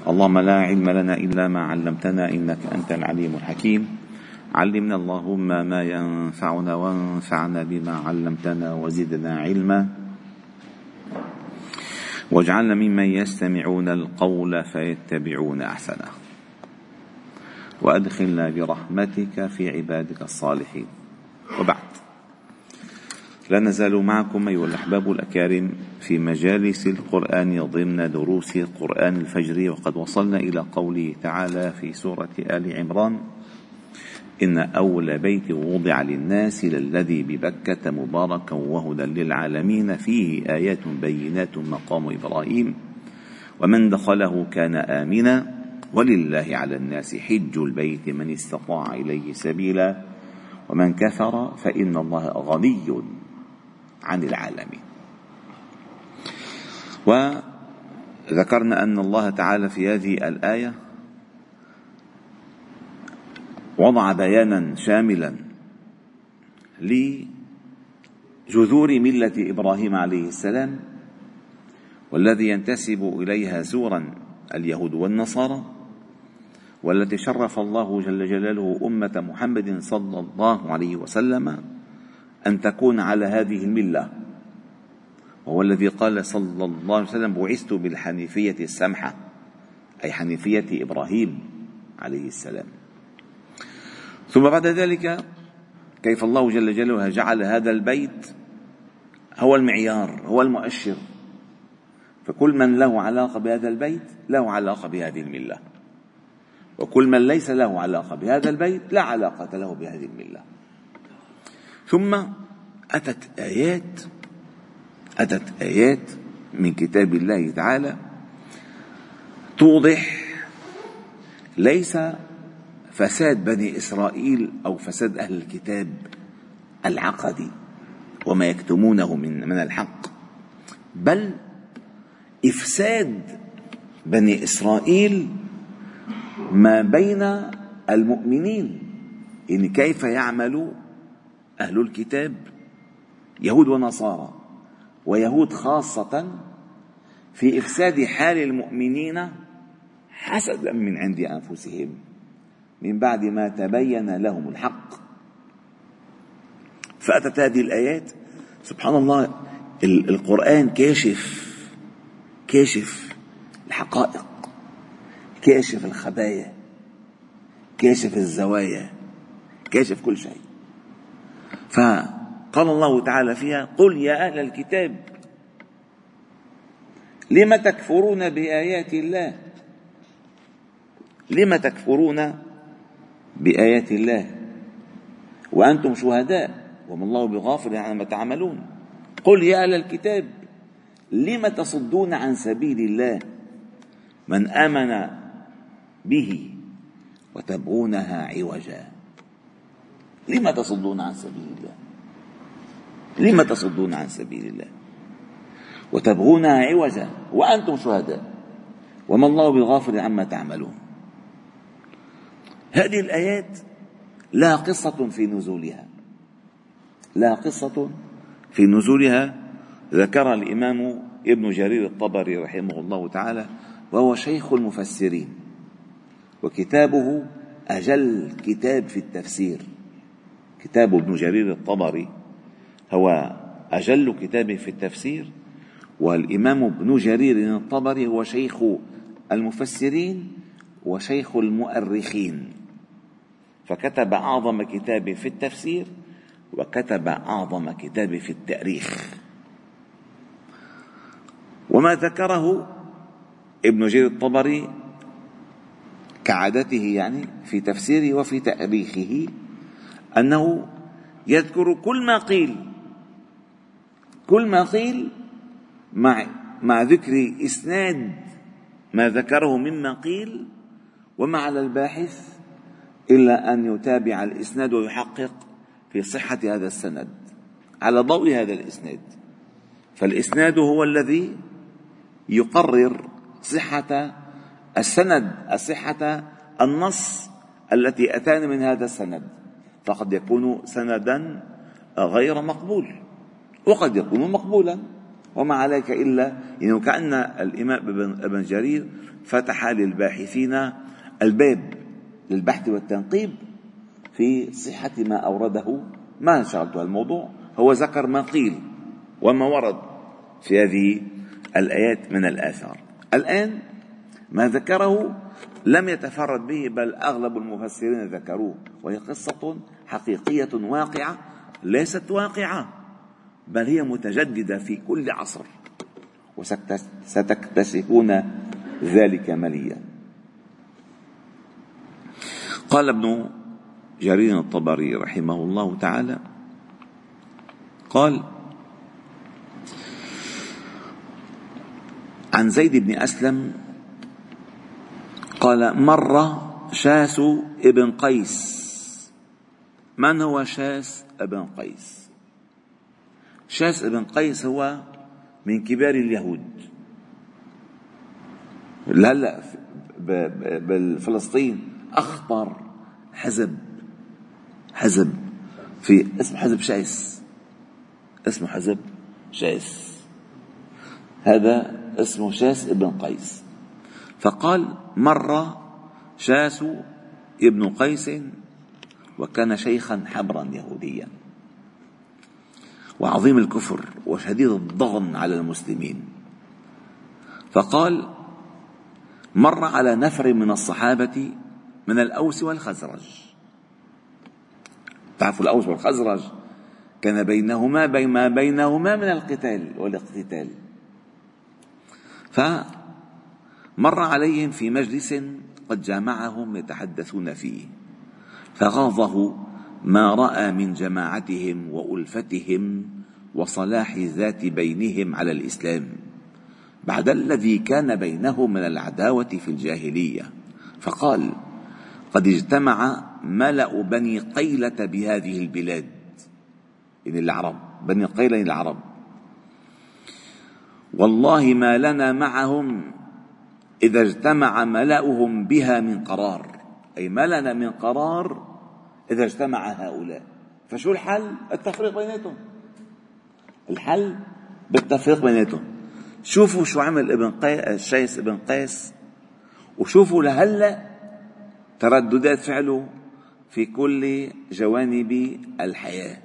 اللهم لا علم لنا إلا ما علمتنا إنك أنت العليم الحكيم. علمنا اللهم ما ينفعنا وانفعنا بما علمتنا وزدنا علما. واجعلنا ممن يستمعون القول فيتبعون أحسنه. وأدخلنا برحمتك في عبادك الصالحين. وبعد. لا نزال معكم أيها الأحباب الأكارم في مجالس القرآن ضمن دروس قرآن الفجر وقد وصلنا إلى قوله تعالى في سورة آل عمران إن أول بيت وضع للناس للذي ببكة مباركا وهدى للعالمين فيه آيات بينات مقام إبراهيم ومن دخله كان آمنا ولله على الناس حج البيت من استطاع إليه سبيلا ومن كفر فإن الله غني. عن العالمين. وذكرنا أن الله تعالى في هذه الآية وضع بيانا شاملا لجذور ملة إبراهيم عليه السلام والذي ينتسب إليها زورا اليهود والنصارى والتي شرف الله جل جلاله أمة محمد صلى الله عليه وسلم أن تكون على هذه الملة. وهو الذي قال صلى الله عليه وسلم بعثت بالحنيفية السمحة. أي حنيفية إبراهيم عليه السلام. ثم بعد ذلك كيف الله جل جلاله جعل هذا البيت هو المعيار هو المؤشر. فكل من له علاقة بهذا البيت له علاقة بهذه الملة. وكل من ليس له علاقة بهذا البيت لا علاقة له بهذه الملة. ثم أتت آيات أتت آيات من كتاب الله تعالى توضح ليس فساد بني إسرائيل أو فساد أهل الكتاب العقدي وما يكتمونه من من الحق بل إفساد بني إسرائيل ما بين المؤمنين يعني كيف يعمل أهل الكتاب يهود ونصارى ويهود خاصة في إفساد حال المؤمنين حسدا من عند أنفسهم. من بعد ما تبين لهم الحق. فأتت هذه الآيات. سبحان الله القرآن كاشف كاشف الحقائق كاشف الخبايا كاشف الزوايا كاشف كل شيء. فقال الله تعالى فيها قل يا أهل الكتاب لم تكفرون بآيات الله؟ لم تكفرون بآيات الله؟ وأنتم شهداء وما الله بغافل عما تعملون. قل يا أهل الكتاب لم تصدون عن سبيل الله؟ من آمن به وتبغونها عوجا. لم تصدون عن سبيل الله؟ لم تصدون عن سبيل الله؟ وتبغونها عوجا وأنتم شهداء. وما الله بغافل عما تعملون. هذه الآيات لها قصة في نزولها. لها قصة في نزولها. ذكر الإمام ابن جرير الطبري رحمه الله تعالى وهو شيخ المفسرين وكتابه أجل كتاب في التفسير. كتاب ابن جرير الطبري هو أجل كتاب في التفسير والإمام ابن جرير الطبري هو شيخ المفسرين وشيخ المؤرخين. فكتب أعظم كتاب في التفسير وكتب أعظم كتاب في التاريخ. وما ذكره ابن جرير الطبري كعادته يعني في تفسيره وفي تاريخه أنه يذكر كل ما قيل كل ما قيل مع مع ذكر إسناد ما ذكره مما قيل وما على الباحث إلا أن يتابع الإسناد ويحقق في صحة هذا السند على ضوء هذا الإسناد. فالإسناد هو الذي يقرر صحة السند صحة النص التي أتانا من هذا السند. فقد يكون سندا غير مقبول وقد يكون مقبولا وما عليك إلا يعني كأن الإمام ابن جرير فتح للباحثين الباب للبحث والتنقيب في صحة ما أورده ما شغلته الموضوع هو ذكر ما قيل وما ورد في هذه الآيات من الآثار. الآن ما ذكره لم يتفرد به بل أغلب المفسرين ذكروه وهي قصة حقيقية واقعة ليست واقعة بل هي متجددة في كل عصر وستكتشفون ذلك مليا. قال ابن جرير الطبري رحمه الله تعالى قال عن زيد بن أسلم قال مر شاس ابن قيس من هو شاس ابن قيس؟ شاس ابن قيس هو من كبار اليهود. هلا بالفلسطين أخطر حزب حزب في اسم حزب شايس اسمه حزب شايس هذا اسمه شاس ابن قيس. فقال مر شاس ابن قيس وكان شيخا حبرا يهوديا. وعظيم الكفر وشديد الضغن على المسلمين. فقال مر على نفر من الصحابة من الأوس والخزرج. تعرفوا الأوس والخزرج؟ كان بينهما بين ما بينهما من القتال والاقتتال. فمر عليهم في مجلس قد جامعهم يتحدثون فيه. فغاضه ما رأى من جماعتهم وألفتهم وصلاح ذات بينهم على الإسلام بعد الذي كان بينهم من العداوة في الجاهلية. فقال قد اجتمع ملأ بني قيلة بهذه البلاد. يعني العرب بني قيلة العرب. والله ما لنا معهم إذا اجتمع ملأهم بها من قرار. أي ما لنا من قرار إذا اجتمع هؤلاء. فشو الحل؟ التفريق بيناتهم. الحل بالتفريق بيناتهم. شوفوا شو عمل ابن قيس شيس ابن قيس وشوفوا لهلأ ترددات فعله في كل جوانب الحياة.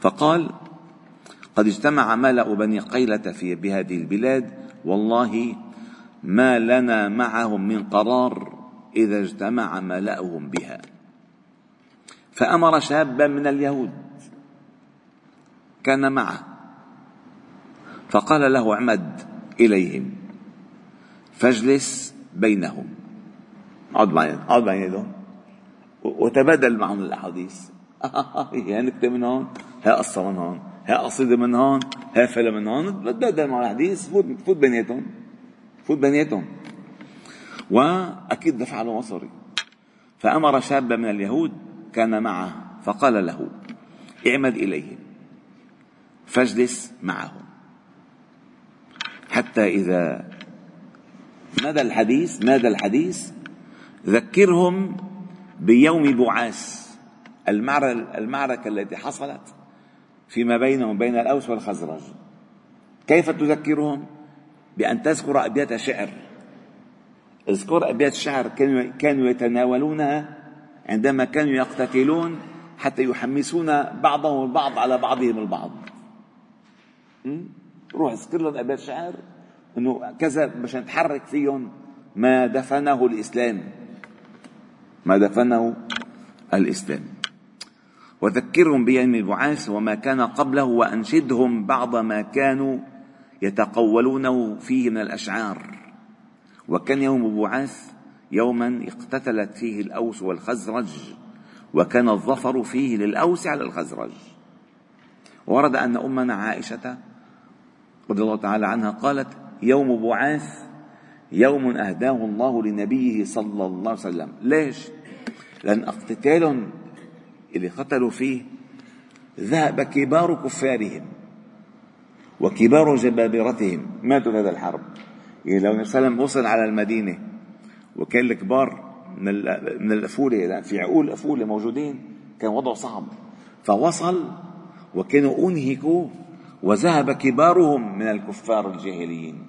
فقال قد اجتمع ملأ بني قيلة في بهذه البلاد والله ما لنا معهم من قرار إذا اجتمع ملأهم بها. فأمر شابا من اليهود. كان معه. فقال له اعمد إليهم. فاجلس بينهم. اقعد معي اقعد معي وتبادل معهم الأحاديث. هي نكتة من هون هي قصة من هون هي قصيدة من هون هي فيلم من هون. تبادل معهم الأحاديث فوت فوت بيناتهم. فوت بيناتهم. وأكيد دفع له مصاري. فأمر شابا من اليهود كان معه فقال له اعمد إليهم فاجلس معهم حتى إذا مدى الحديث مدى الحديث ذكرهم بيوم بعاث المعركة التي حصلت فيما بينهم وبين الأوس والخزرج. كيف تذكرهم؟ بأن تذكر أبيات شعر. اذكر أبيات الشعر كانوا, يتناولونها عندما كانوا يقتتلون حتى يحمسون بعضهم البعض على بعضهم البعض. روح اذكر لهم أبيات شعر إنه كذا مشان تحرك فيهم ما دفنه الإسلام. ما دفنه الإسلام. وذكرهم بيوم البعاث وما كان قبله وأنشدهم بعض ما كانوا يتقولونه فيه من الأشعار. وكان يوم بعاث يوما اقتتلت فيه الأوس والخزرج وكان الظفر فيه للأوس على الخزرج. ورد أن أمنا عائشة رضي الله تعالى عنها قالت يوم بعاث يوم أهداه الله لنبيه صلى الله عليه وسلم. ليش؟ لأن اقتتال اللي قتلوا فيه ذهب كبار كفارهم وكبار جبابرتهم. ماتوا في هذا الحرب. يعني لو وسلم وصل على المدينة وكان الكبار من من الأفولة يعني في عقول أفولة موجودين كان وضعه صعب. فوصل وكانوا أنهكوا وذهب كبارهم من الكفار الجاهليين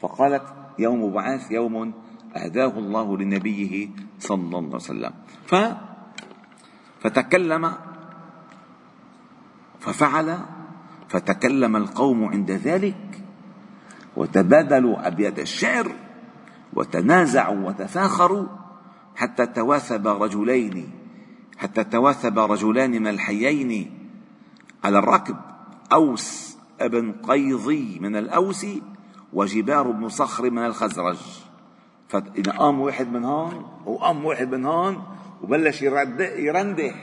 فقالت يوم بعاث يوم أهداه الله لنبيه صلى الله عليه وسلم. ف فتكلم ففعل فتكلم القوم عند ذلك وتبادلوا أبيات الشعر وتنازعوا وتفاخروا حتى تواثب رجلين حتى تواثب رجلان من الحيين على الركب. أوس ابن قيضي من الأوس وجبار بن صخر من الخزرج. فإذا قام واحد من هون وقام واحد من هون وبلش يرندح.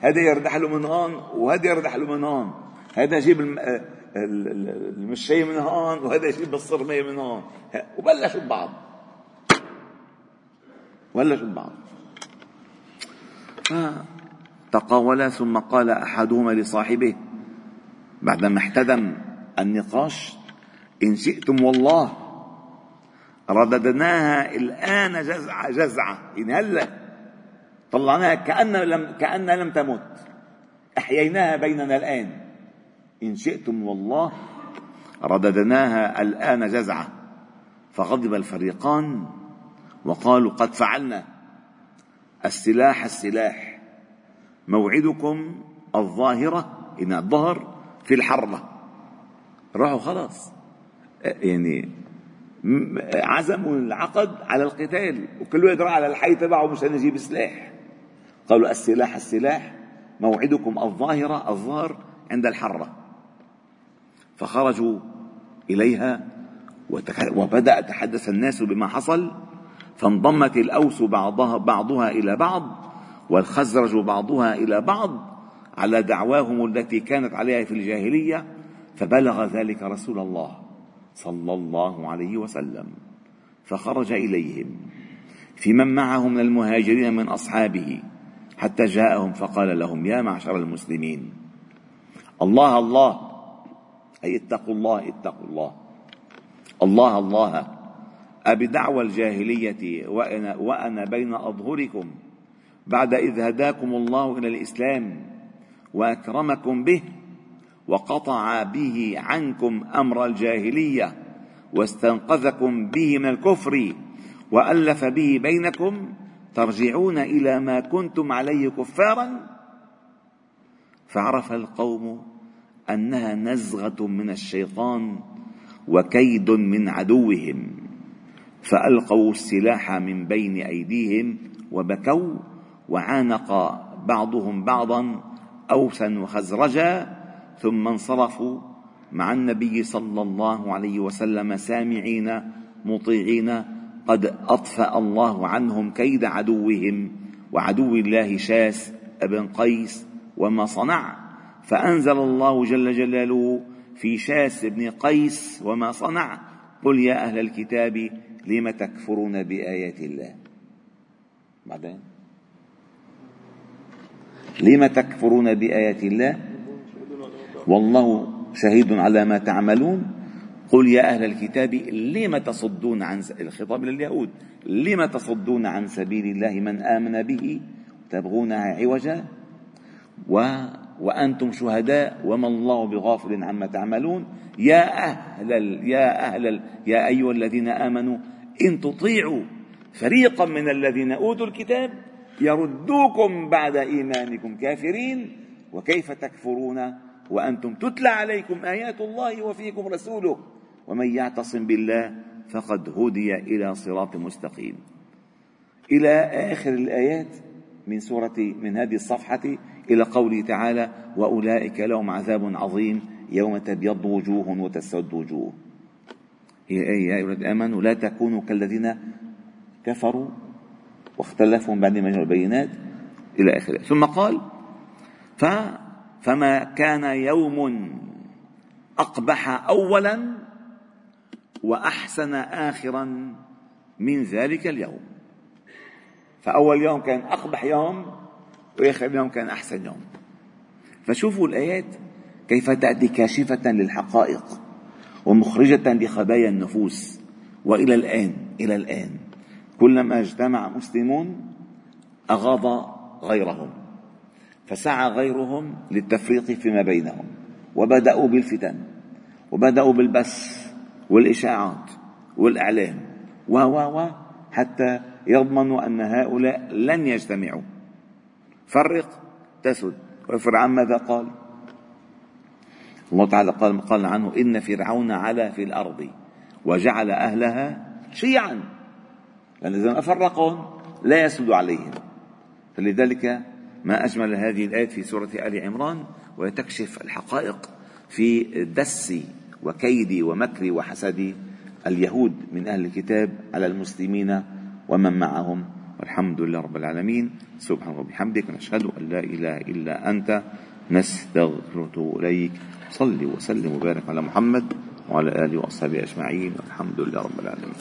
هذا يردح له من هون وهذا يردح له من هون. هذا يجيب المشي من هون وهذا يجيب الصرمية من هون. وبلشوا ببعض بلشوا ببعض تقاولا ثم قال أحدهما لصاحبه بعدما احتدم النقاش إن شئتم والله رددناها الآن جزعة جزعة. إن هلا طلعناها كأن لم كأن لم تمت. أحييناها بيننا الآن. إن شئتم والله رددناها الآن جزعة. فغضب الفريقان وقالوا قد فعلنا. السلاح السلاح. موعدكم الظاهرة إن الظهر في الحربة راحوا خلاص. يعني عزموا العقد على القتال وكل واحد راح على الحي تبعه مشان يجيب سلاح قالوا السلاح السلاح موعدكم الظاهرة الظهر عند الحرة. فخرجوا إليها وبدأ تحدث الناس بما حصل فانضمت الأوس بعضها, بعضها إلى بعض والخزرج بعضها إلى بعض على دعواهم التي كانت عليها في الجاهلية فبلغ ذلك رسول الله صلى الله عليه وسلم فخرج إليهم. في من معه من المهاجرين من أصحابه حتى جاءهم فقال لهم يا معشر المسلمين الله الله أي اتقوا الله اتقوا الله. الله الله. أبدعوى الجاهلية وأنا, وأنا بين أظهركم بعد إذ هداكم الله إلى الإسلام وأكرمكم به وقطع به عنكم أمر الجاهلية واستنقذكم به من الكفر وألف به بينكم ترجعون إلى ما كنتم عليه كفارا فعرف القوم أنها نزغة من الشيطان وكيد من عدوهم فألقوا السلاح من بين أيديهم وبكوا وعانق بعضهم بعضا أوسا وخزرجا ثم انصرفوا مع النبي صلى الله عليه وسلم سامعين مطيعين قد أطفأ الله عنهم كيد عدوهم وعدو الله شاس ابن قيس وما صنع. فأنزل الله جل جلاله في شاس بن قيس وما صنع. قل يا أهل الكتاب لم تكفرون بآيات الله؟ بعدين. لم تكفرون بآيات الله؟ والله شهيد على ما تعملون. قل يا أهل الكتاب لم تصدون عن الخطاب لليهود. لم تصدون عن سبيل الله من آمن به؟ تبغونها عوجا؟ و وأنتم شهداء وما الله بغافل عما تعملون. يا أهل يا أهل يا أيها الذين آمنوا إن تطيعوا فريقا من الذين أوتوا الكتاب يردوكم بعد إيمانكم كافرين. وكيف تكفرون؟ وأنتم تتلى عليكم آيات الله وفيكم رسوله. ومن يعتصم بالله فقد هدي إلى صراط مستقيم. إلى آخر الآيات من سورة من هذه الصفحة إلى قوله تعالى وأولئك لهم عذاب عظيم يوم تبيض وجوه وتسود وجوه. هي أي يا أيها آمنوا لا تكونوا كالذين كفروا واختلفوا من بعد ما البينات إلى آخره. ثم قال ف فما كان يوم أقبح أولا وأحسن آخرا من ذلك اليوم. فأول يوم كان أقبح يوم وآخر يوم كان أحسن يوم. فشوفوا الآيات كيف تأتي كاشفة للحقائق ومخرجة لخبايا النفوس. وإلى الآن إلى الآن كلما اجتمع مسلمون أغاض غيرهم فسعى غيرهم للتفريق فيما بينهم وبدأوا بالفتن وبدأوا بالبث والإشاعات والإعلام و و حتى يضمنوا أن هؤلاء لن يجتمعوا. فرق تسد. وفرعون ماذا قال؟ الله تعالى قال قال عنه إن فرعون علا في الأرض وجعل أهلها شيعا. لأن إذا ما فرقهم لا يسد عليهم. فلذلك ما أجمل هذه الآية في سورة آل عمران وتكشف الحقائق في دس وكيد ومكر وحسد اليهود من أهل الكتاب على المسلمين ومن معهم. والحمد لله رب العالمين. سبحانه وبحمدك نشهد أن لا إله إلا أنت نستغفرك إليك صل وسلم وبارك على محمد وعلى آله وأصحابه أجمعين. والحمد لله رب العالمين.